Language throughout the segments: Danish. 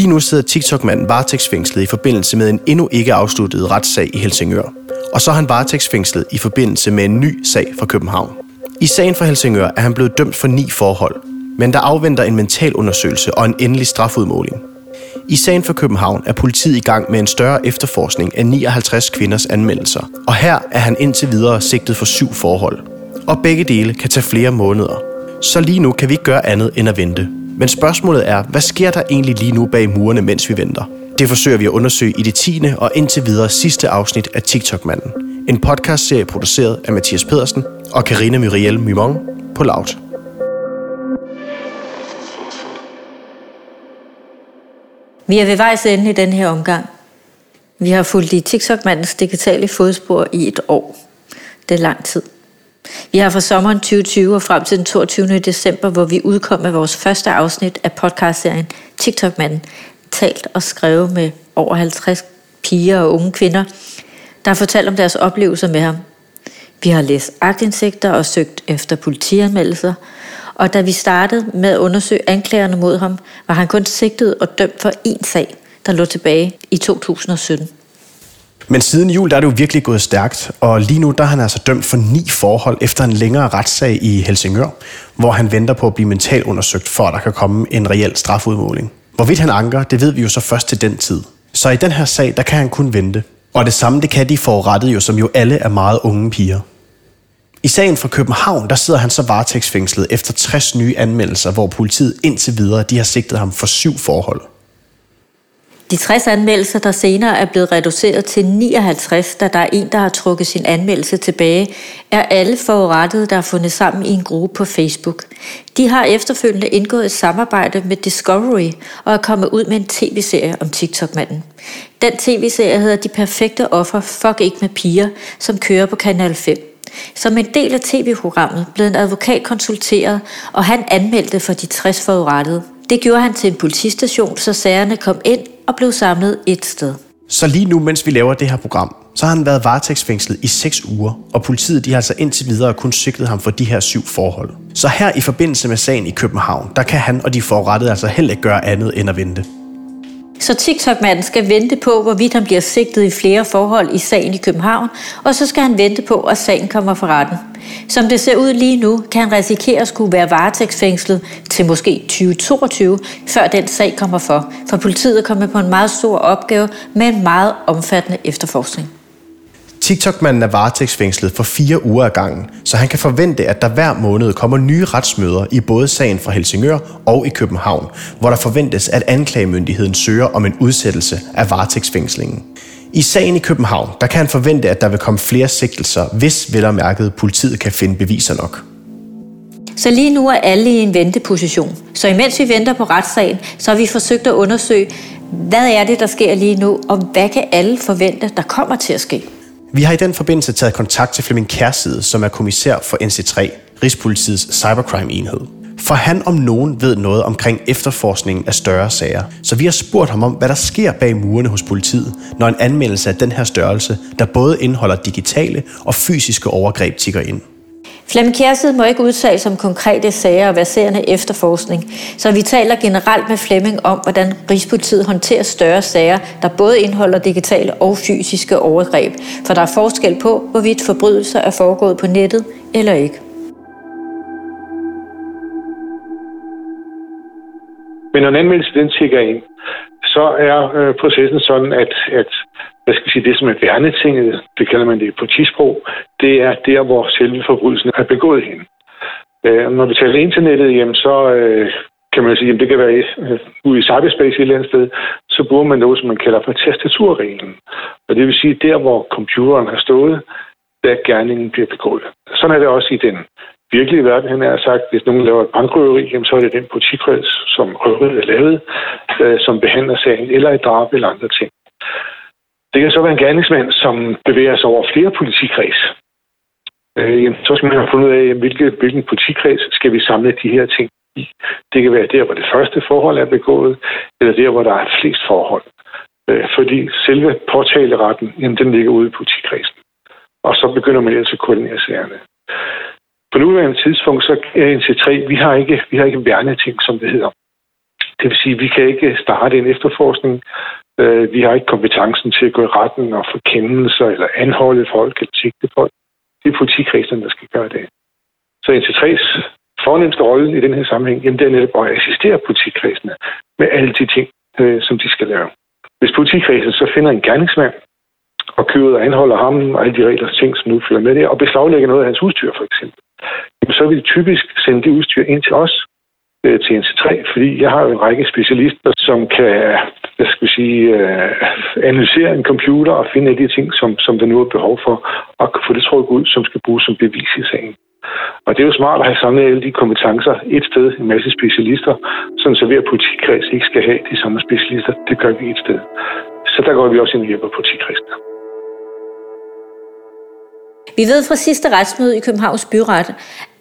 Lige nu sidder TikTok-manden varetægtsfængslet i forbindelse med en endnu ikke afsluttet retssag i Helsingør. Og så er han varetægtsfængslet i forbindelse med en ny sag fra København. I sagen fra Helsingør er han blevet dømt for ni forhold, men der afventer en mental undersøgelse og en endelig strafudmåling. I sagen for København er politiet i gang med en større efterforskning af 59 kvinders anmeldelser, og her er han indtil videre sigtet for syv forhold. Og begge dele kan tage flere måneder. Så lige nu kan vi ikke gøre andet end at vente. Men spørgsmålet er, hvad sker der egentlig lige nu bag murene, mens vi venter? Det forsøger vi at undersøge i det 10. og indtil videre sidste afsnit af TikTok-manden. En podcastserie produceret af Mathias Pedersen og Karina Muriel Mimon på Loud. Vi er ved vejs ende i den her omgang. Vi har fulgt i TikTok-mandens digitale fodspor i et år. Det er lang tid. Vi har fra sommeren 2020 og frem til den 22. december, hvor vi udkom med vores første afsnit af podcastserien TikTok-manden, talt og skrevet med over 50 piger og unge kvinder, der har fortalt om deres oplevelser med ham. Vi har læst agtindsigter og søgt efter politianmeldelser, og da vi startede med at undersøge anklagerne mod ham, var han kun sigtet og dømt for én sag, der lå tilbage i 2017. Men siden jul der er det jo virkelig gået stærkt, og lige nu der er han altså dømt for ni forhold efter en længere retssag i Helsingør, hvor han venter på at blive mentalt undersøgt, for at der kan komme en reel strafudmåling. Hvorvidt han anker, det ved vi jo så først til den tid. Så i den her sag, der kan han kun vente. Og det samme, det kan de forurettede jo, som jo alle er meget unge piger. I sagen fra København, der sidder han så varetægtsfængslet efter 60 nye anmeldelser, hvor politiet indtil videre de har sigtet ham for syv forhold. De 60 anmeldelser, der senere er blevet reduceret til 59, da der er en, der har trukket sin anmeldelse tilbage, er alle forurettede, der er fundet sammen i en gruppe på Facebook. De har efterfølgende indgået et samarbejde med Discovery og er kommet ud med en tv-serie om TikTok-manden. Den tv-serie hedder De perfekte offer, fuck ikke med piger, som kører på Kanal 5. Som en del af tv-programmet blev en advokat konsulteret, og han anmeldte for de 60 forurettede. Det gjorde han til en politistation, så sagerne kom ind og blev samlet et sted. Så lige nu, mens vi laver det her program, så har han været varetægtsfængslet i 6 uger, og politiet de har altså indtil videre kun sigtet ham for de her syv forhold. Så her i forbindelse med sagen i København, der kan han og de forurettede altså heller ikke gøre andet end at vente. Så TikTok-manden skal vente på, hvorvidt han bliver sigtet i flere forhold i sagen i København, og så skal han vente på, at sagen kommer for retten. Som det ser ud lige nu, kan han risikere at skulle være varetægtsfængslet til måske 2022, før den sag kommer for, for politiet er kommet på en meget stor opgave med en meget omfattende efterforskning. TikTok-manden er varetægtsfængslet for fire uger ad gangen, så han kan forvente, at der hver måned kommer nye retsmøder i både sagen fra Helsingør og i København, hvor der forventes, at anklagemyndigheden søger om en udsættelse af varetægtsfængslingen. I sagen i København, der kan han forvente, at der vil komme flere sigtelser, hvis vel og mærket politiet kan finde beviser nok. Så lige nu er alle i en venteposition. Så imens vi venter på retssagen, så har vi forsøgt at undersøge, hvad er det, der sker lige nu, og hvad kan alle forvente, der kommer til at ske. Vi har i den forbindelse taget kontakt til Flemming Kærside, som er kommissær for NC3, Rigspolitiets cybercrime-enhed. For han om nogen ved noget omkring efterforskningen af større sager. Så vi har spurgt ham om, hvad der sker bag murene hos politiet, når en anmeldelse af den her størrelse, der både indeholder digitale og fysiske overgreb, tigger ind. Flemming Kjærsid må ikke udtale som konkrete sager og verserende efterforskning, så vi taler generelt med Flemming om, hvordan Rigspolitiet håndterer større sager, der både indeholder digitale og fysiske overgreb, for der er forskel på, hvorvidt forbrydelser er foregået på nettet eller ikke. Men når en anmeldelse den tigger ind, så er øh, processen sådan, at, at hvad skal vi sige, det som er værnetinget, det kalder man det på tisprog, det er der, hvor selve forbrydelsen er begået hen. Øh, når vi taler internettet, jamen, så øh, kan man sige, at det kan være øh, ude i cyberspace et eller andet sted, så bruger man noget, som man kalder for tastaturreglen. Og det vil sige, der hvor computeren har stået, der gerningen bliver begået. Sådan er det også i den virkelige verden. Han har sagt, hvis nogen laver et bankrøveri, jamen, så er det den politikreds, som røveriet er lavet, øh, som behandler sagen, eller et drab eller andre ting. Det kan så være en gerningsmand, som bevæger sig over flere politikreds. Øh, jamen, så skal man have fundet ud af, hvilke, hvilken politikreds skal vi samle de her ting i. Det kan være der, hvor det første forhold er begået, eller der, hvor der er flest forhold. Øh, fordi selve påtaleretten, jamen, den ligger ude i politikredsen. Og så begynder man ellers at koordinere sagerne. På nuværende tidspunkt, så er NC3, vi har ikke, vi har ikke værneting, som det hedder. Det vil sige, at vi kan ikke starte en efterforskning. Øh, vi har ikke kompetencen til at gå i retten og få kendelser eller anholde folk eller sigte folk. Det er politikredsene, der skal gøre det. Så NC3's fornemmeste rolle i den her sammenhæng, jamen det er netop at assistere politikredsene med alle de ting, øh, som de skal lave. Hvis politikredsen så finder en gerningsmand, og køber og anholder ham og alle de regler og ting, som nu følger med det, og beslaglægger noget af hans udstyr for eksempel, så vil de typisk sende det udstyr ind til os, øh, til NC3, fordi jeg har jo en række specialister, som kan hvad skal vi sige, øh, analysere en computer og finde de ting, som, som der nu er behov for, og få det trukket ud, som skal bruges som bevis i sagen. Og det er jo smart at have samlet alle de kompetencer et sted, en masse specialister, sådan så hver politikreds ikke skal have de samme specialister. Det gør vi et sted. Så der går vi også ind og hjælper politikredsene. Vi ved fra sidste retsmøde i Københavns Byret,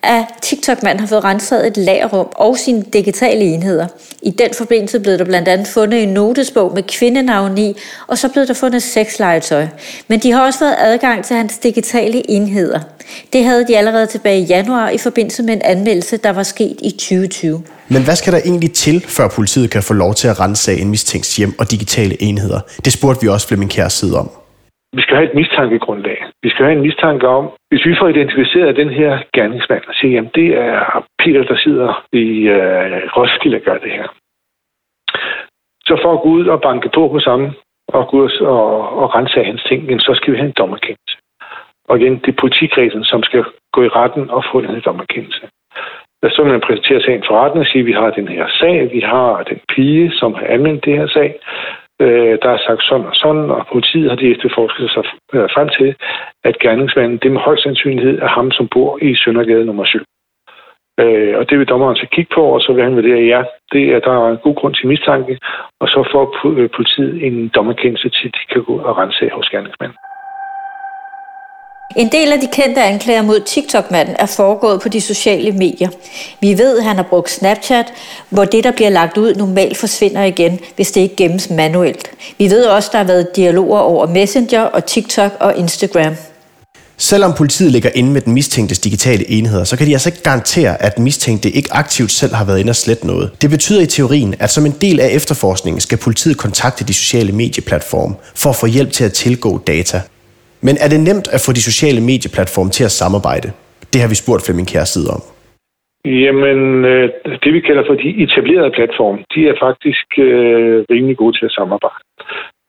at TikTok-manden har fået renset et lagerrum og sine digitale enheder. I den forbindelse blev der blandt andet fundet en notesbog med kvindenavn i, og så blev der fundet sexlegetøj. Men de har også fået adgang til hans digitale enheder. Det havde de allerede tilbage i januar i forbindelse med en anmeldelse, der var sket i 2020. Men hvad skal der egentlig til, før politiet kan få lov til at rense en mistænkt hjem og digitale enheder? Det spurgte vi også Flemming Kjær side om. Vi skal have et mistankegrundlag. Vi skal have en mistanke om, hvis vi får identificeret den her gerningsmand og siger, jamen det er Peter, der sidder i øh, Roskilde og gør det her. Så for at gå ud og banke på hos ham og gå ud og, og rense af hans ting, så skal vi have en dommerkendelse. Og igen, det er politikredsen, som skal gå i retten og få den her dommerkendelse. Så vil man præsentere sagen for retten og sige, at vi har den her sag, vi har den pige, som har anmeldt det her sag, Øh, der er sagt sådan og sådan, og politiet har de efterforsket sig øh, frem til, at gerningsmanden, det med høj sandsynlighed, er ham, som bor i Søndergade nummer 7. Øh, og det vil dommeren så kigge på, og så vil han vurdere, ja, det er, der er en god grund til mistanke, og så får øh, politiet en dommerkendelse til, at de kan gå og rense hos gerningsmanden. En del af de kendte anklager mod TikTok-manden er foregået på de sociale medier. Vi ved, at han har brugt Snapchat, hvor det, der bliver lagt ud, normalt forsvinder igen, hvis det ikke gemmes manuelt. Vi ved også, at der har været dialoger over Messenger og TikTok og Instagram. Selvom politiet ligger inde med den mistænktes digitale enheder, så kan de altså ikke garantere, at den mistænkte ikke aktivt selv har været inde og slet noget. Det betyder i teorien, at som en del af efterforskningen skal politiet kontakte de sociale medieplatforme for at få hjælp til at tilgå data. Men er det nemt at få de sociale medieplatforme til at samarbejde? Det har vi spurgt Flemming Kjærsid om. Jamen, øh, det vi kalder for de etablerede platforme, de er faktisk øh, rimelig gode til at samarbejde.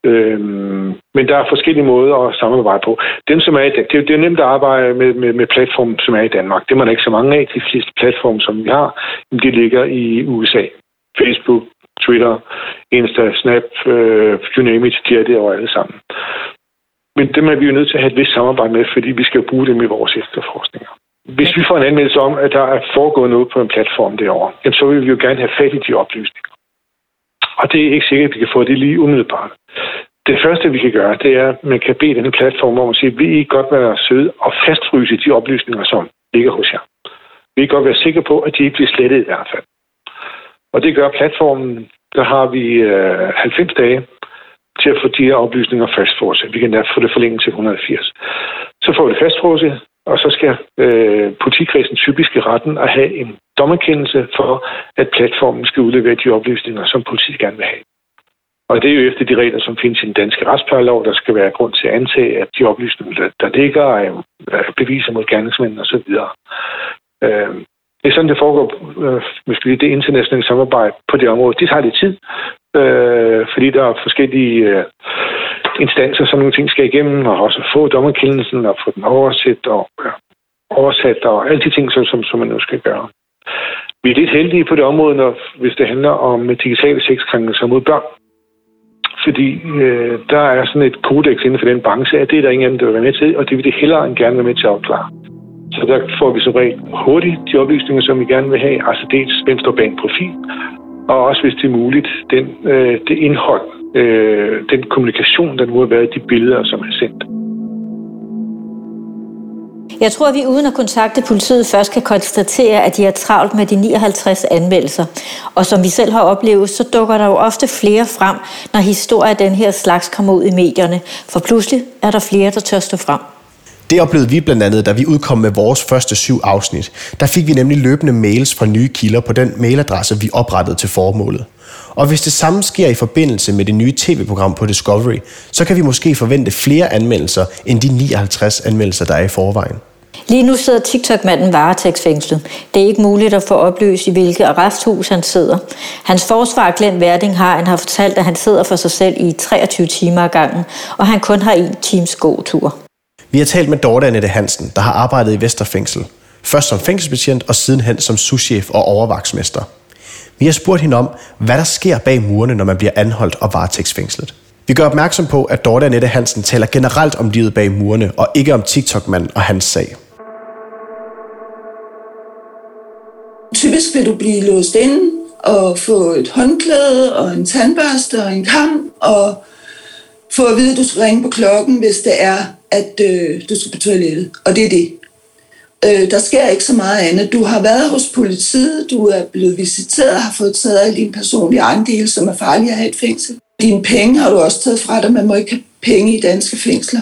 Øhm, men der er forskellige måder at samarbejde på. Dem, som er i, det, er, det er nemt at arbejde med, med, med platforme, som er i Danmark. Det er man ikke så mange af. De fleste platforme, som vi har, de ligger i USA. Facebook, Twitter, Insta, Snap, øh, you name it, de er det over alle sammen. Men dem er vi jo nødt til at have et vist samarbejde med, fordi vi skal bruge dem i vores efterforskninger. Hvis vi får en anmeldelse om, at der er foregået noget på en platform derovre, så vil vi jo gerne have fat i de oplysninger. Og det er ikke sikkert, at vi kan få det lige umiddelbart. Det første, vi kan gøre, det er, at man kan bede denne platform om at sige, vil I godt være søde og fastfryse de oplysninger, som ligger hos jer. Vi kan godt være sikre på, at de ikke bliver slettet i hvert fald. Og det gør platformen, der har vi øh, 90 dage til at få de her oplysninger fastfrosset. Vi kan da få det forlænget til 180. Så får vi det fastfrosset, og så skal øh, politikredsen typisk i retten at have en dommerkendelse for, at platformen skal udlevere de oplysninger, som politiet gerne vil have. Og det er jo efter de regler, som findes i den danske retsplejelov, der skal være grund til at antage, at de oplysninger, der, der ligger, er, er beviser mod gerningsmænd osv. Øh, det er sådan, det foregår, øh, hvis vi det internationale samarbejde på det område. Det tager lidt tid, øh, fordi der er forskellige øh, instanser, som nogle ting skal igennem, og også få dommerkendelsen og få den oversat og, øh, oversat og alle de ting, som, som, som man nu skal gøre. Vi er lidt heldige på det område, når, hvis det handler om digitale sexkrænkelser mod børn. Fordi øh, der er sådan et kodex inden for den branche, at det er der ingen anden, der vil være med til, og det vil de hellere end gerne være med til at opklare. Så der får vi så rent hurtigt de oplysninger, som vi gerne vil have. Altså dels, hvem står bag en profil, og også hvis det er muligt, den, øh, det indhold, øh, den kommunikation, der nu har været, i de billeder, som er sendt. Jeg tror, at vi uden at kontakte politiet først kan konstatere, at de er travlt med de 59 anmeldelser. Og som vi selv har oplevet, så dukker der jo ofte flere frem, når historier af den her slags kommer ud i medierne. For pludselig er der flere, der tør stå frem. Det oplevede vi blandt andet, da vi udkom med vores første syv afsnit. Der fik vi nemlig løbende mails fra nye kilder på den mailadresse, vi oprettede til formålet. Og hvis det samme sker i forbindelse med det nye tv-program på Discovery, så kan vi måske forvente flere anmeldelser end de 59 anmeldelser, der er i forvejen. Lige nu sidder TikTok-manden varetægtsfængslet. Det er ikke muligt at få opløst, i hvilket arresthus han sidder. Hans forsvar, Glenn Verding, har, han har fortalt, at han sidder for sig selv i 23 timer ad gangen, og han kun har en times gåtur. Vi har talt med Dorte Annette Hansen, der har arbejdet i Vesterfængsel. Først som fængselsbetjent og sidenhen som souschef og overvagtsmester. Vi har spurgt hende om, hvad der sker bag murene, når man bliver anholdt og varetægtsfængslet. Vi gør opmærksom på, at Dorte Annette Hansen taler generelt om livet bag murene, og ikke om TikTok-manden og hans sag. Typisk vil du blive låst inde og få et håndklæde og en tandbørste og en kam, og få at vide, at du skal ringe på klokken, hvis det er, at øh, du skal på toilettet. Og det er det. Øh, der sker ikke så meget andet. Du har været hos politiet, du er blevet visiteret og har fået taget alle dine personlige andele, som er farlige at have et fængsel. Dine penge har du også taget fra dig. Man må ikke have penge i danske fængsler.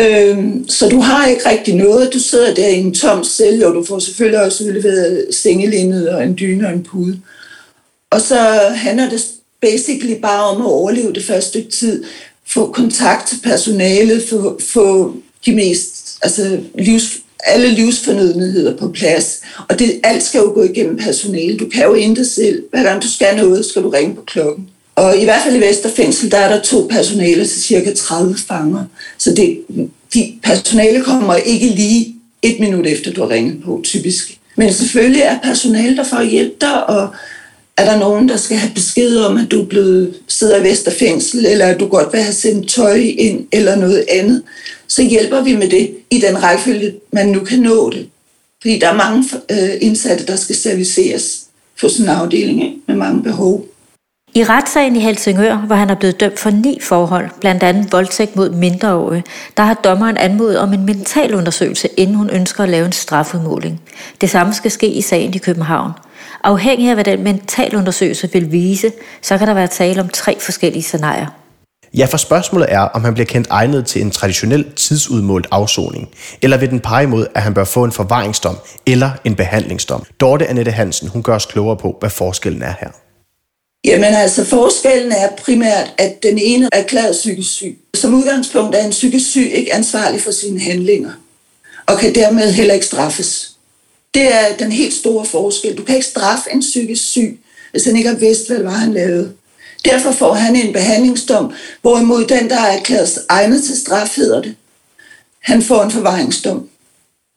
Øhm, så du har ikke rigtig noget. Du sidder der i en tom celle, og du får selvfølgelig også udleveret sengelindet og en dyne og en pude. Og så handler det basically bare om at overleve det første stykke tid. Få kontakt til personalet, få, få de mest, altså livs, alle livsfornødenheder på plads. Og det, alt skal jo gå igennem personale. Du kan jo intet selv. Hver gang du skal noget, skal du ringe på klokken. Og i hvert fald i Vesterfængsel, der er der to personale til cirka 30 fanger. Så det, de personale kommer ikke lige et minut efter, du har ringet på, typisk. Men selvfølgelig er personale der for at hjælpe dig, og er der nogen, der skal have besked om, at du er blevet sidder i Vesterfængsel, eller at du godt vil have sendt tøj ind, eller noget andet, så hjælper vi med det i den rækkefølge, man nu kan nå det. Fordi der er mange øh, indsatte, der skal serviceres på sådan en afdeling ikke? med mange behov. I retssagen i Helsingør, hvor han er blevet dømt for ni forhold, blandt andet voldtægt mod mindreårige, der har dommeren anmodet om en mentalundersøgelse, inden hun ønsker at lave en strafudmåling. Det samme skal ske i sagen i København. Afhængig af, hvad den mentalundersøgelse vil vise, så kan der være tale om tre forskellige scenarier. Ja, for spørgsmålet er, om han bliver kendt egnet til en traditionel tidsudmålt afsoning, eller vil den pege imod, at han bør få en forvaringsdom eller en behandlingsdom. Dorte Annette Hansen, hun gør os klogere på, hvad forskellen er her. Jamen altså, forskellen er primært, at den ene er erklæret psykisk syg. Som udgangspunkt er en psykisk syg ikke ansvarlig for sine handlinger, og kan dermed heller ikke straffes. Det er den helt store forskel. Du kan ikke straffe en psykisk syg, hvis han ikke har vidst, hvad det var, han lavede. Derfor får han en behandlingsdom, hvorimod den, der er erklæret egnet til straf, hedder det. Han får en forvaringsdom.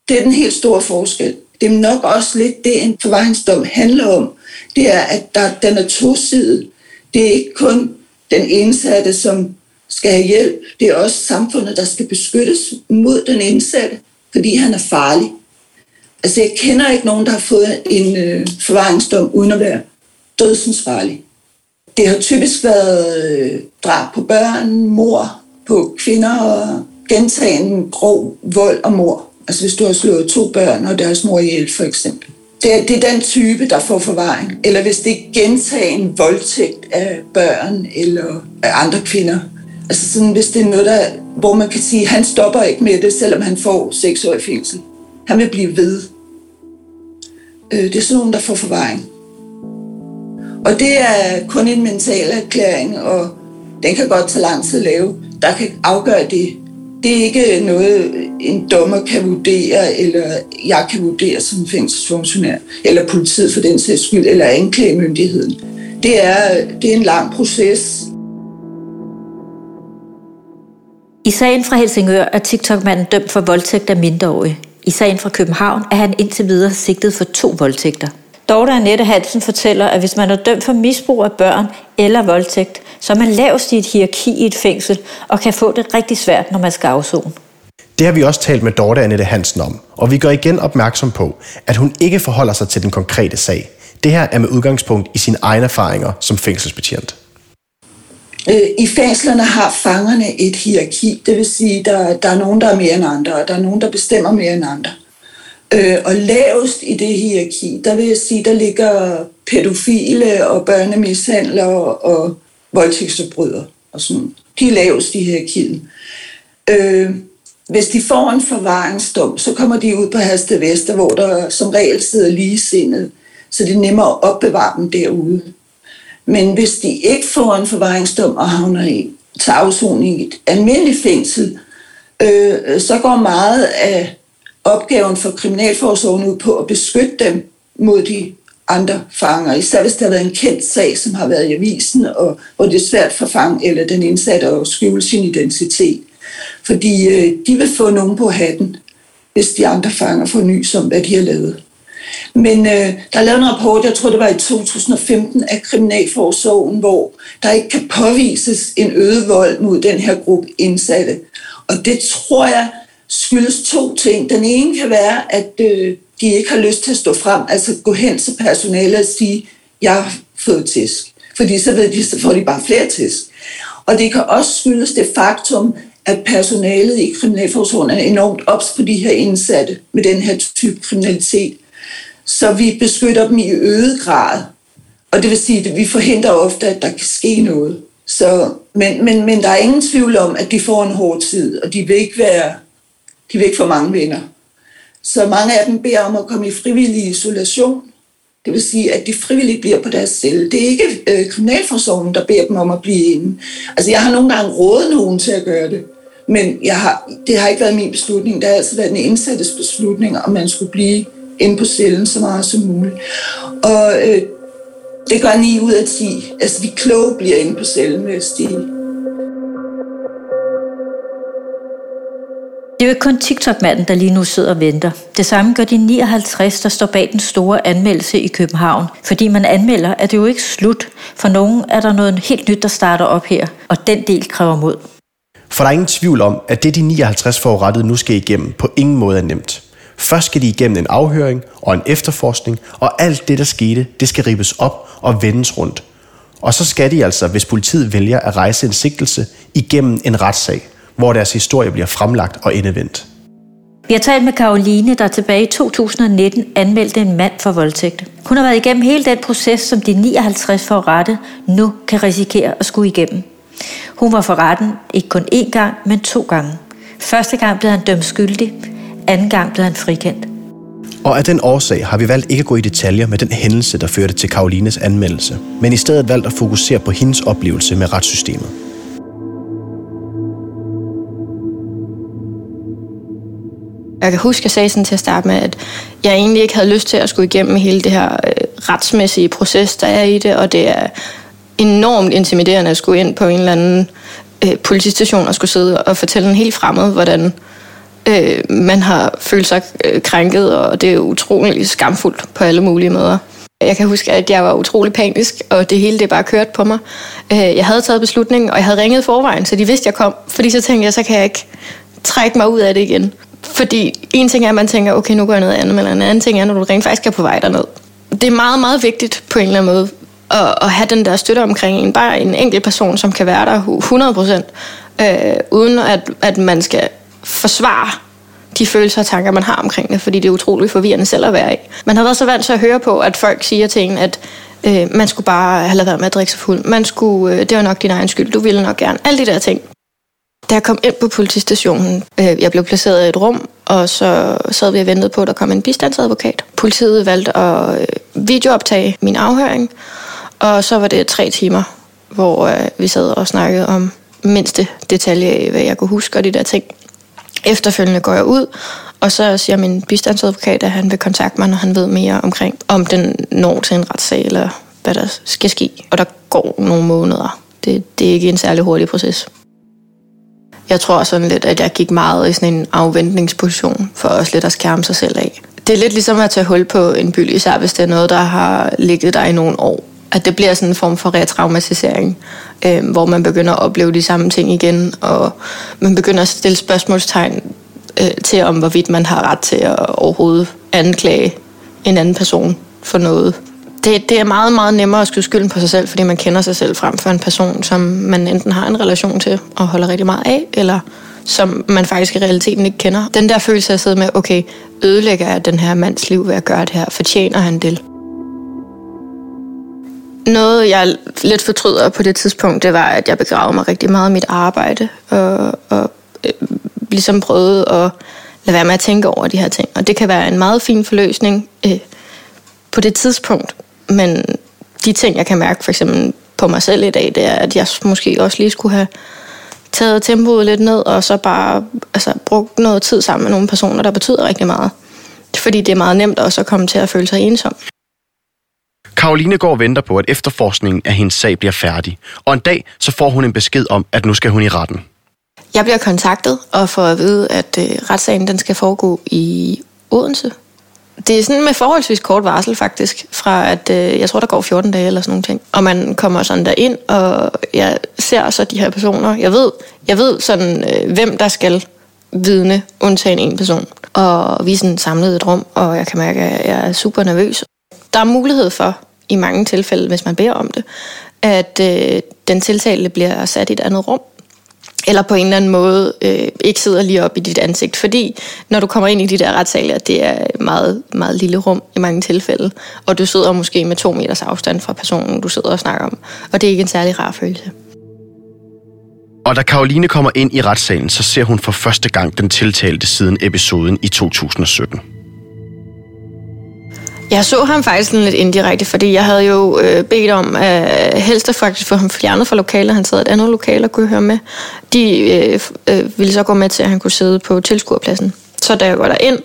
Det er den helt store forskel. Det er nok også lidt det, en forvaringsdom handler om. Det er, at der, den er tosidig. Det er ikke kun den indsatte, som skal have hjælp. Det er også samfundet, der skal beskyttes mod den indsatte, fordi han er farlig. Altså, jeg kender ikke nogen, der har fået en øh, forvaringsdom uden at være dødsensfarlig. Det har typisk været øh, drab på børn, mor på kvinder og gentagen grov vold og mor. Altså hvis du har slået to børn og deres mor ihjel for eksempel. Det er, det er den type, der får forvaring. Eller hvis det er gentagen voldtægt af børn eller af andre kvinder. Altså sådan, hvis det er noget, der, hvor man kan sige, at han stopper ikke med det, selvom han får seks år i fængsel. Han vil blive ved. Øh, det er sådan nogen, der får forvaring. Og det er kun en mental erklæring, og den kan godt tage lang tid at lave. Der kan afgøre det. Det er ikke noget, en dommer kan vurdere, eller jeg kan vurdere som fængselsfunktionær, eller politiet for den sags skyld, eller anklagemyndigheden. Det er, det er en lang proces. I sagen fra Helsingør er TikTok-manden dømt for voldtægt af mindreårige. I sagen fra København er han indtil videre sigtet for to voldtægter. Dorte Annette Hansen fortæller, at hvis man er dømt for misbrug af børn eller voldtægt, så er man lavest i et hierarki i et fængsel og kan få det rigtig svært, når man skal afzone. Det har vi også talt med Dorte Annette Hansen om, og vi gør igen opmærksom på, at hun ikke forholder sig til den konkrete sag. Det her er med udgangspunkt i sine egne erfaringer som fængselsbetjent. Øh, I fængslerne har fangerne et hierarki, det vil sige, der, der er nogen, der er mere end andre, og der er nogen, der bestemmer mere end andre. Øh, og lavest i det hierarki, der vil jeg sige, der ligger pædofile og børnemishandlere og voldtægtsforbrydere og sådan. De er lavest i hierarkiet. Øh, hvis de får en forvaringsdom, så kommer de ud på Haste Vester, hvor der som regel sidder lige sindet, så det er nemmere at opbevare dem derude. Men hvis de ikke får en forvaringsdom og havner i til afsoning i et almindeligt fængsel, øh, så går meget af opgaven for Kriminalforsorgen ud på at beskytte dem mod de andre fanger. Især hvis der har været en kendt sag, som har været i avisen, og hvor det er svært for fang eller den indsatte at skjule sin identitet. Fordi øh, de vil få nogen på hatten, hvis de andre fanger får ny som, hvad de har lavet. Men øh, der er lavet en rapport, jeg tror det var i 2015, af Kriminalforsorgen, hvor der ikke kan påvises en øget vold mod den her gruppe indsatte. Og det tror jeg skyldes to ting. Den ene kan være, at øh, de ikke har lyst til at stå frem, altså gå hen til personalet og sige, jeg har fået tæsk. Fordi så ved de, så får de bare flere tæsk. Og det kan også skyldes det faktum, at personalet i Kriminalforsorgen er enormt ops på de her indsatte med den her type kriminalitet. Så vi beskytter dem i øget grad. Og det vil sige, at vi forhindrer ofte, at der kan ske noget. Så, men, men, men der er ingen tvivl om, at de får en hård tid, og de vil ikke være, de vil ikke få mange venner. Så mange af dem beder om at komme i frivillig isolation. Det vil sige, at de frivilligt bliver på deres celle. Det er ikke øh, kriminalforsorgen, der beder dem om at blive inde. Altså, jeg har nogle gange rådet nogen til at gøre det, men jeg har, det har ikke været min beslutning. Det har altid været en indsattes beslutning, om man skulle blive inde på cellen så meget som muligt. Og øh, det gør 9 ud af 10. Altså, de kloge bliver inde på cellen, hvis de Det er jo ikke kun TikTok-manden, der lige nu sidder og venter. Det samme gør de 59, der står bag den store anmeldelse i København. Fordi man anmelder, at det jo ikke slut. For nogen er der noget helt nyt, der starter op her, og den del kræver mod. For der er ingen tvivl om, at det de 59 forurettede nu skal igennem, på ingen måde er nemt. Først skal de igennem en afhøring og en efterforskning, og alt det, der skete, det skal ribes op og vendes rundt. Og så skal de altså, hvis politiet vælger at rejse en sigtelse, igennem en retssag – hvor deres historie bliver fremlagt og endevendt. Vi har talt med Karoline, der tilbage i 2019 anmeldte en mand for voldtægt. Hun har været igennem hele den proces, som de 59 for rette nu kan risikere at skulle igennem. Hun var for retten ikke kun én gang, men to gange. Første gang blev han dømt skyldig, anden gang blev han frikendt. Og af den årsag har vi valgt ikke at gå i detaljer med den hændelse, der førte til Karolines anmeldelse, men i stedet valgt at fokusere på hendes oplevelse med retssystemet. Jeg kan huske, at jeg sagde sådan til at starte med, at jeg egentlig ikke havde lyst til at skulle igennem hele det her øh, retsmæssige proces, der er i det, og det er enormt intimiderende at skulle ind på en eller anden øh, politistation og skulle sidde og fortælle en helt fremmed, hvordan øh, man har følt sig øh, krænket, og det er utroligt skamfuldt på alle mulige måder. Jeg kan huske, at jeg var utrolig panisk, og det hele det bare kørt på mig. Øh, jeg havde taget beslutningen, og jeg havde ringet forvejen, så de vidste, at jeg kom. Fordi så tænkte jeg, så kan jeg ikke trække mig ud af det igen. Fordi en ting er, at man tænker, okay, nu går jeg noget andet, men en anden ting er, når du rent faktisk er på vej derned. Det er meget, meget vigtigt på en eller anden måde at, at have den der støtte omkring en. Bare en enkelt person, som kan være der 100 procent, øh, uden at, at man skal forsvare de følelser og tanker, man har omkring det, fordi det er utroligt forvirrende selv at være i. Man har været så vant til at høre på, at folk siger til en, at øh, man skulle bare have lavet være med at drikke sig fuld. Man skulle, øh, det var nok din egen skyld, du ville nok gerne. Alle de der ting. Da jeg kom ind på politistationen, øh, jeg blev placeret i et rum, og så sad vi og ventede på, at der kom en bistandsadvokat. Politiet valgte at øh, videooptage min afhøring, og så var det tre timer, hvor øh, vi sad og snakkede om mindste detalje af, hvad jeg kunne huske og de der ting. Efterfølgende går jeg ud, og så siger min bistandsadvokat, at han vil kontakte mig, når han ved mere omkring, om den når til en retssag, eller hvad der skal ske. Og der går nogle måneder. Det, det er ikke en særlig hurtig proces. Jeg tror sådan lidt, at jeg gik meget i sådan en afventningsposition, for også lidt at skærme sig selv af. Det er lidt ligesom at tage hul på en byld, især hvis det er noget, der har ligget der i nogle år. At det bliver sådan en form for retraumatisering, øh, hvor man begynder at opleve de samme ting igen, og man begynder at stille spørgsmålstegn øh, til, om hvorvidt man har ret til at overhovedet anklage en anden person for noget det, det er meget, meget nemmere at skyde skylden på sig selv, fordi man kender sig selv frem for en person, som man enten har en relation til og holder rigtig meget af, eller som man faktisk i realiteten ikke kender. Den der følelse af at sidde med, okay, ødelægger jeg den her mands liv ved at gøre det her? Fortjener han det? Noget, jeg lidt fortryder på det tidspunkt, det var, at jeg begravede mig rigtig meget i mit arbejde, og, og øh, ligesom prøvet at lade være med at tænke over de her ting. Og det kan være en meget fin forløsning øh, på det tidspunkt, men de ting, jeg kan mærke for eksempel på mig selv i dag, det er, at jeg måske også lige skulle have taget tempoet lidt ned, og så bare altså, brugt noget tid sammen med nogle personer, der betyder rigtig meget. Fordi det er meget nemt også at komme til at føle sig ensom. Karoline går og venter på, at efterforskningen af hendes sag bliver færdig. Og en dag så får hun en besked om, at nu skal hun i retten. Jeg bliver kontaktet og får at vide, at øh, retssagen den skal foregå i Odense. Det er sådan med forholdsvis kort varsel faktisk, fra at øh, jeg tror, der går 14 dage eller sådan nogle ting. Og man kommer sådan der ind, og jeg ser så de her personer. Jeg ved, jeg ved sådan, øh, hvem der skal vidne, undtagen en person. Og vi er sådan samlet et rum, og jeg kan mærke, at jeg er super nervøs. Der er mulighed for, i mange tilfælde, hvis man beder om det, at øh, den tiltalte bliver sat i et andet rum, eller på en eller anden måde øh, ikke sidder lige op i dit ansigt. Fordi når du kommer ind i de der retssaler, det er meget, meget lille rum i mange tilfælde, og du sidder måske med to meters afstand fra personen, du sidder og snakker om. Og det er ikke en særlig rar følelse. Og da Karoline kommer ind i retssalen, så ser hun for første gang den tiltalte siden episoden i 2017. Jeg så ham faktisk lidt indirekte, fordi jeg havde jo øh, bedt om at helst at faktisk få ham fjernet fra lokalet. Han sad et andet lokale og kunne høre med. De øh, øh, ville så gå med til, at han kunne sidde på tilskuerpladsen. Så da jeg går ind,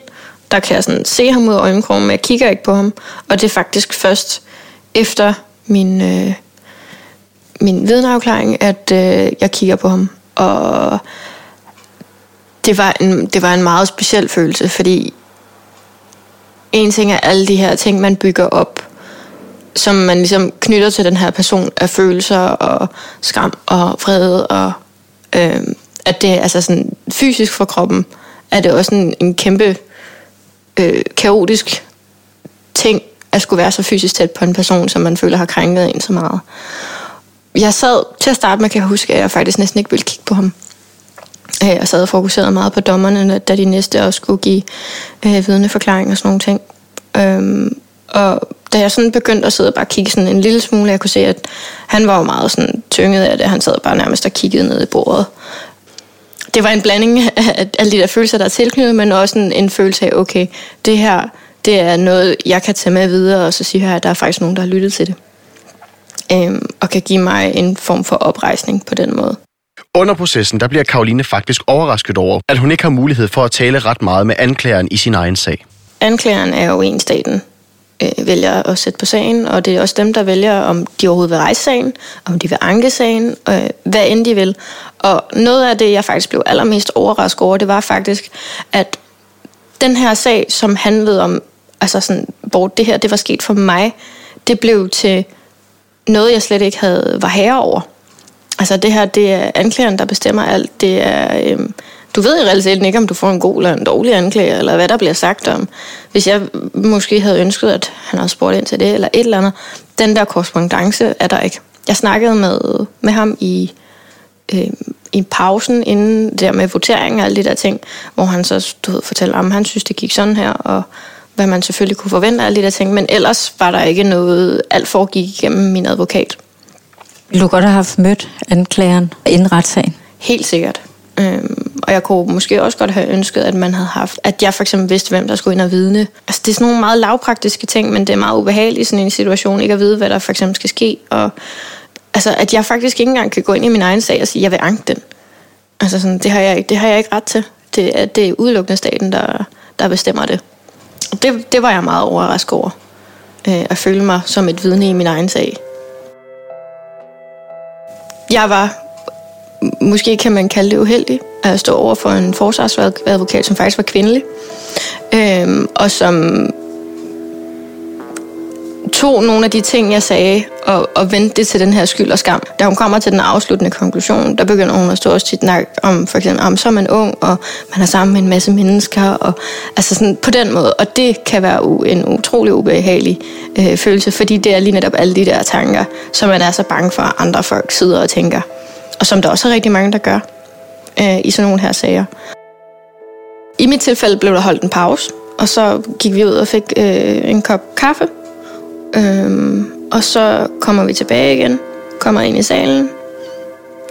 der kan jeg sådan se ham ud af øjenkrogen, men jeg kigger ikke på ham. Og det er faktisk først efter min, øh, min vidneafklaring, at øh, jeg kigger på ham. Og det var, en, det var en meget speciel følelse, fordi en ting er alle de her ting, man bygger op, som man ligesom knytter til den her person af følelser og skam og vrede og øh, at det altså sådan fysisk for kroppen, er det også en, en kæmpe øh, kaotisk ting at skulle være så fysisk tæt på en person, som man føler har krænket en så meget. Jeg sad til at starte med, kan jeg huske, at jeg faktisk næsten ikke ville kigge på ham. Øh, jeg sad og fokuserede meget på dommerne, da de næste også skulle give øh, vidneforklaring og sådan nogle ting. Øhm, og da jeg sådan begyndte at sidde og bare kigge sådan en lille smule, jeg kunne se, at han var jo meget sådan tynget af det. Han sad bare nærmest og kiggede ned i bordet. Det var en blanding af alle de der følelser, der er tilknyttet, men også en, en følelse af, okay, det her, det er noget, jeg kan tage med videre, og så sige her, at der er faktisk nogen, der har lyttet til det. Øhm, og kan give mig en form for oprejsning på den måde. Under processen, der bliver Karoline faktisk overrasket over, at hun ikke har mulighed for at tale ret meget med anklageren i sin egen sag. Anklageren er jo en staten øh, vælger at sætte på sagen, og det er også dem, der vælger, om de overhovedet vil rejse sagen, om de vil anke sagen, øh, hvad end de vil. Og noget af det, jeg faktisk blev allermest overrasket over, det var faktisk, at den her sag, som handlede om, altså sådan, hvor det her, det var sket for mig, det blev til noget, jeg slet ikke havde var herre over. Altså det her, det er anklageren, der bestemmer alt. Det er, øhm, du ved i realiteten ikke, om du får en god eller en dårlig anklager, eller hvad der bliver sagt om. Hvis jeg måske havde ønsket, at han havde spurgt ind til det, eller et eller andet. Den der korrespondence er der ikke. Jeg snakkede med, med ham i, øh, i pausen inden der med votering og alle de der ting, hvor han så du ved, fortalte om, han synes, det gik sådan her, og hvad man selvfølgelig kunne forvente af alle de der ting. Men ellers var der ikke noget, alt foregik igennem min advokat. Vil du godt have haft mødt anklageren inden retssagen? Helt sikkert. Øhm, og jeg kunne måske også godt have ønsket, at man havde haft, at jeg for eksempel vidste, hvem der skulle ind og vidne. Altså, det er sådan nogle meget lavpraktiske ting, men det er meget ubehageligt i sådan en situation, ikke at vide, hvad der for eksempel skal ske. Og altså, at jeg faktisk ikke engang kan gå ind i min egen sag og sige, at jeg vil anke den. Altså, sådan, det, har jeg, ikke, det har jeg ikke ret til. Det er, det er udelukkende staten, der, der bestemmer det. Og det, det var jeg meget overrasket over. Øh, at føle mig som et vidne i min egen sag. Jeg var, måske kan man kalde det uheldig, at stå over for en forsvarsadvokat, som faktisk var kvindelig, øh, og som tog nogle af de ting, jeg sagde, og, og vendte det til den her skyld og skam. Da hun kommer til den afsluttende konklusion, der begynder hun at stå og tit om, for eksempel, om så er man ung, og man er sammen med en masse mennesker, og altså sådan på den måde. Og det kan være en utrolig ubehagelig øh, følelse, fordi det er lige netop alle de der tanker, som man er så bange for, at andre folk sidder og tænker. Og som der også er rigtig mange, der gør øh, i sådan nogle her sager. I mit tilfælde blev der holdt en pause, og så gik vi ud og fik øh, en kop kaffe, Øhm, og så kommer vi tilbage igen, kommer ind i salen,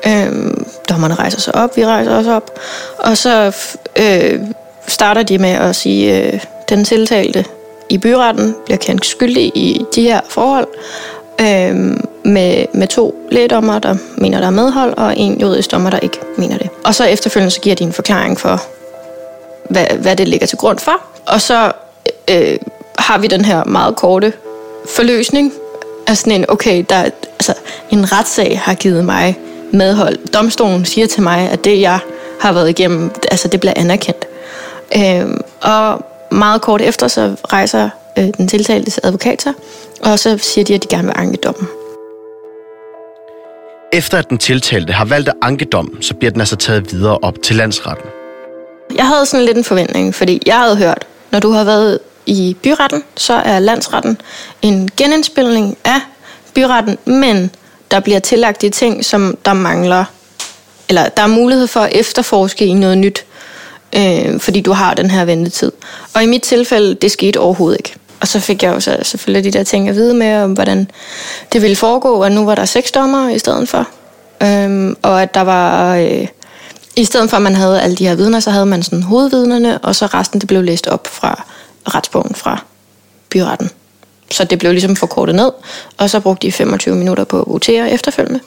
øhm, dommerne rejser sig op, vi rejser os op, og så øh, starter de med at sige, øh, den tiltalte i byretten bliver kendt skyldig i de her forhold, Øhm, med, med to lægedommer, der mener, der er medhold, og en juridisk dommer, der ikke mener det. Og så efterfølgende så giver de en forklaring for, hvad, hvad det ligger til grund for. Og så øh, har vi den her meget korte forløsning af sådan en, okay, der, altså, en retssag har givet mig medhold. Domstolen siger til mig, at det, jeg har været igennem, altså det bliver anerkendt. Øh, og meget kort efter, så rejser øh, den tiltaltes advokat sig, og så siger de, at de gerne vil anke dommen. Efter at den tiltalte har valgt at anke dommen, så bliver den altså taget videre op til landsretten. Jeg havde sådan lidt en forventning, fordi jeg havde hørt, når du har været i byretten, så er landsretten en genindspilning af byretten, men der bliver tillagt de ting, som der mangler, eller der er mulighed for at efterforske i noget nyt, øh, fordi du har den her ventetid. Og i mit tilfælde, det skete overhovedet ikke. Og så fik jeg jo så selvfølgelig de der ting at vide med, om hvordan det ville foregå, og nu var der seks dommer i stedet for. Øhm, og at der var... Øh, I stedet for, at man havde alle de her vidner, så havde man sådan hovedvidnerne, og så resten det blev læst op fra retsbogen fra byretten. Så det blev ligesom forkortet ned, og så brugte de 25 minutter på at votere efterfølgende.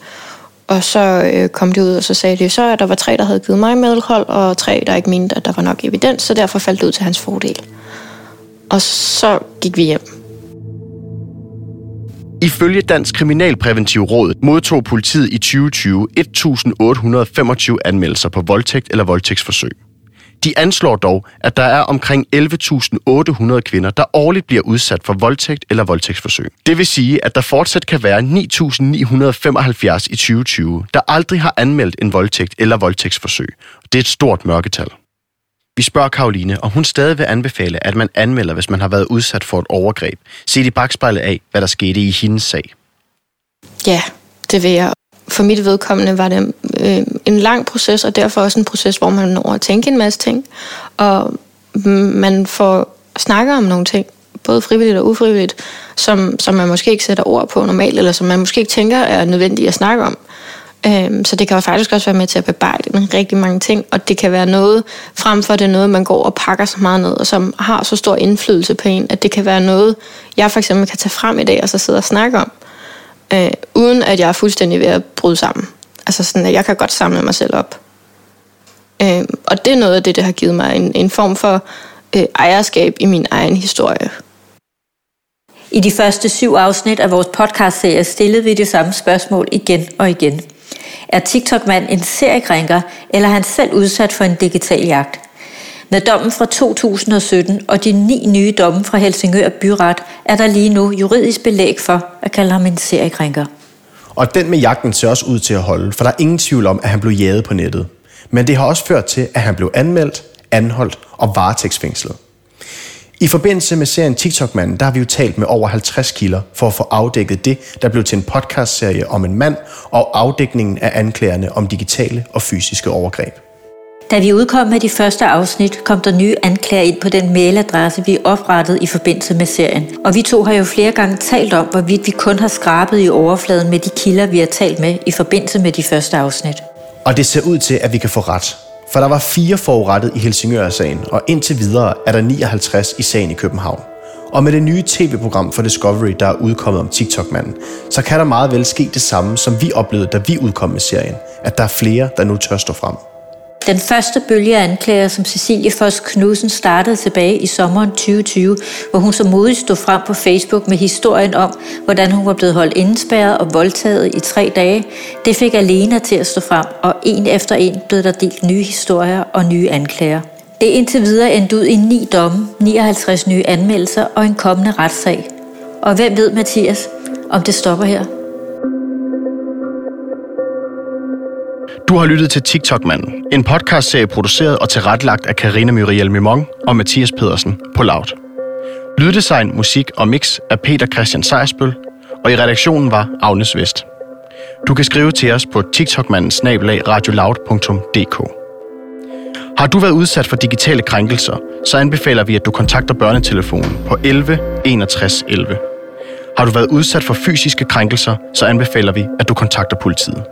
Og så øh, kom de ud, og så sagde de så, at der var tre, der havde givet mig medhold, og tre, der ikke mente, at der var nok evidens, så derfor faldt det ud til hans fordel. Og så gik vi hjem. Ifølge Dansk Kriminalpræventiv Råd modtog politiet i 2020 1.825 anmeldelser på voldtægt eller voldtægtsforsøg. De anslår dog, at der er omkring 11.800 kvinder, der årligt bliver udsat for voldtægt eller voldtægtsforsøg. Det vil sige, at der fortsat kan være 9.975 i 2020, der aldrig har anmeldt en voldtægt eller voldtægtsforsøg. Det er et stort mørketal. Vi spørger Karoline, om hun stadig vil anbefale, at man anmelder, hvis man har været udsat for et overgreb. Se i bagspejlet af, hvad der skete i hendes sag. Ja, det vil jeg. For mit vedkommende var det øh, en lang proces, og derfor også en proces, hvor man når at tænke en masse ting. Og man får snakket om nogle ting, både frivilligt og ufrivilligt, som, som man måske ikke sætter ord på normalt, eller som man måske ikke tænker er nødvendigt at snakke om. Øhm, så det kan jo faktisk også være med til at bearbejde en rigtig mange ting, og det kan være noget, frem for det er noget, man går og pakker så meget ned, og som har så stor indflydelse på en, at det kan være noget, jeg for eksempel kan tage frem i dag, og så sidde og snakke om, øh, uden at jeg er fuldstændig ved at bryde sammen. Altså sådan, at jeg kan godt samle mig selv op. Øh, og det er noget af det, der har givet mig en, en form for øh, ejerskab i min egen historie. I de første syv afsnit af vores podcast-serie stillede vi det samme spørgsmål igen og igen. Er TikTok-mand en seriekrænker, eller er han selv udsat for en digital jagt? Med dommen fra 2017 og de ni nye domme fra Helsingør Byret, er der lige nu juridisk belæg for at kalde ham en seriekrænker. Og den med jagten ser også ud til at holde, for der er ingen tvivl om, at han blev jaget på nettet. Men det har også ført til, at han blev anmeldt, anholdt og varetægtsfængslet. I forbindelse med serien TikTok-manden, der har vi jo talt med over 50 kilder for at få afdækket det, der blev til en podcastserie om en mand og afdækningen af anklagerne om digitale og fysiske overgreb. Da vi udkom med de første afsnit, kom der nye anklager ind på den mailadresse, vi oprettede i forbindelse med serien. Og vi to har jo flere gange talt om, hvorvidt vi kun har skrabet i overfladen med de kilder, vi har talt med i forbindelse med de første afsnit. Og det ser ud til, at vi kan få ret. For der var fire forurettet i Helsingør-sagen, og indtil videre er der 59 i sagen i København. Og med det nye tv-program for Discovery, der er udkommet om TikTok-manden, så kan der meget vel ske det samme, som vi oplevede, da vi udkom med serien. At der er flere, der nu tør stå frem. Den første bølge af anklager, som Cecilie Foss Knudsen startede tilbage i sommeren 2020, hvor hun så modigt stod frem på Facebook med historien om, hvordan hun var blevet holdt indespærret og voldtaget i tre dage, det fik Alena til at stå frem, og en efter en blev der delt nye historier og nye anklager. Det er indtil videre endt ud i ni domme, 59 nye anmeldelser og en kommende retssag. Og hvem ved, Mathias, om det stopper her? Du har lyttet til TikTok-manden, en podcastserie produceret og tilrettelagt af Karina Muriel Mimong og Mathias Pedersen på Loud. Lyddesign, musik og mix af Peter Christian Sejersbøl, og i redaktionen var Agnes Vest. Du kan skrive til os på tiktokmandens radioloud.dk. Har du været udsat for digitale krænkelser, så anbefaler vi, at du kontakter børnetelefonen på 11 61 11. Har du været udsat for fysiske krænkelser, så anbefaler vi, at du kontakter politiet.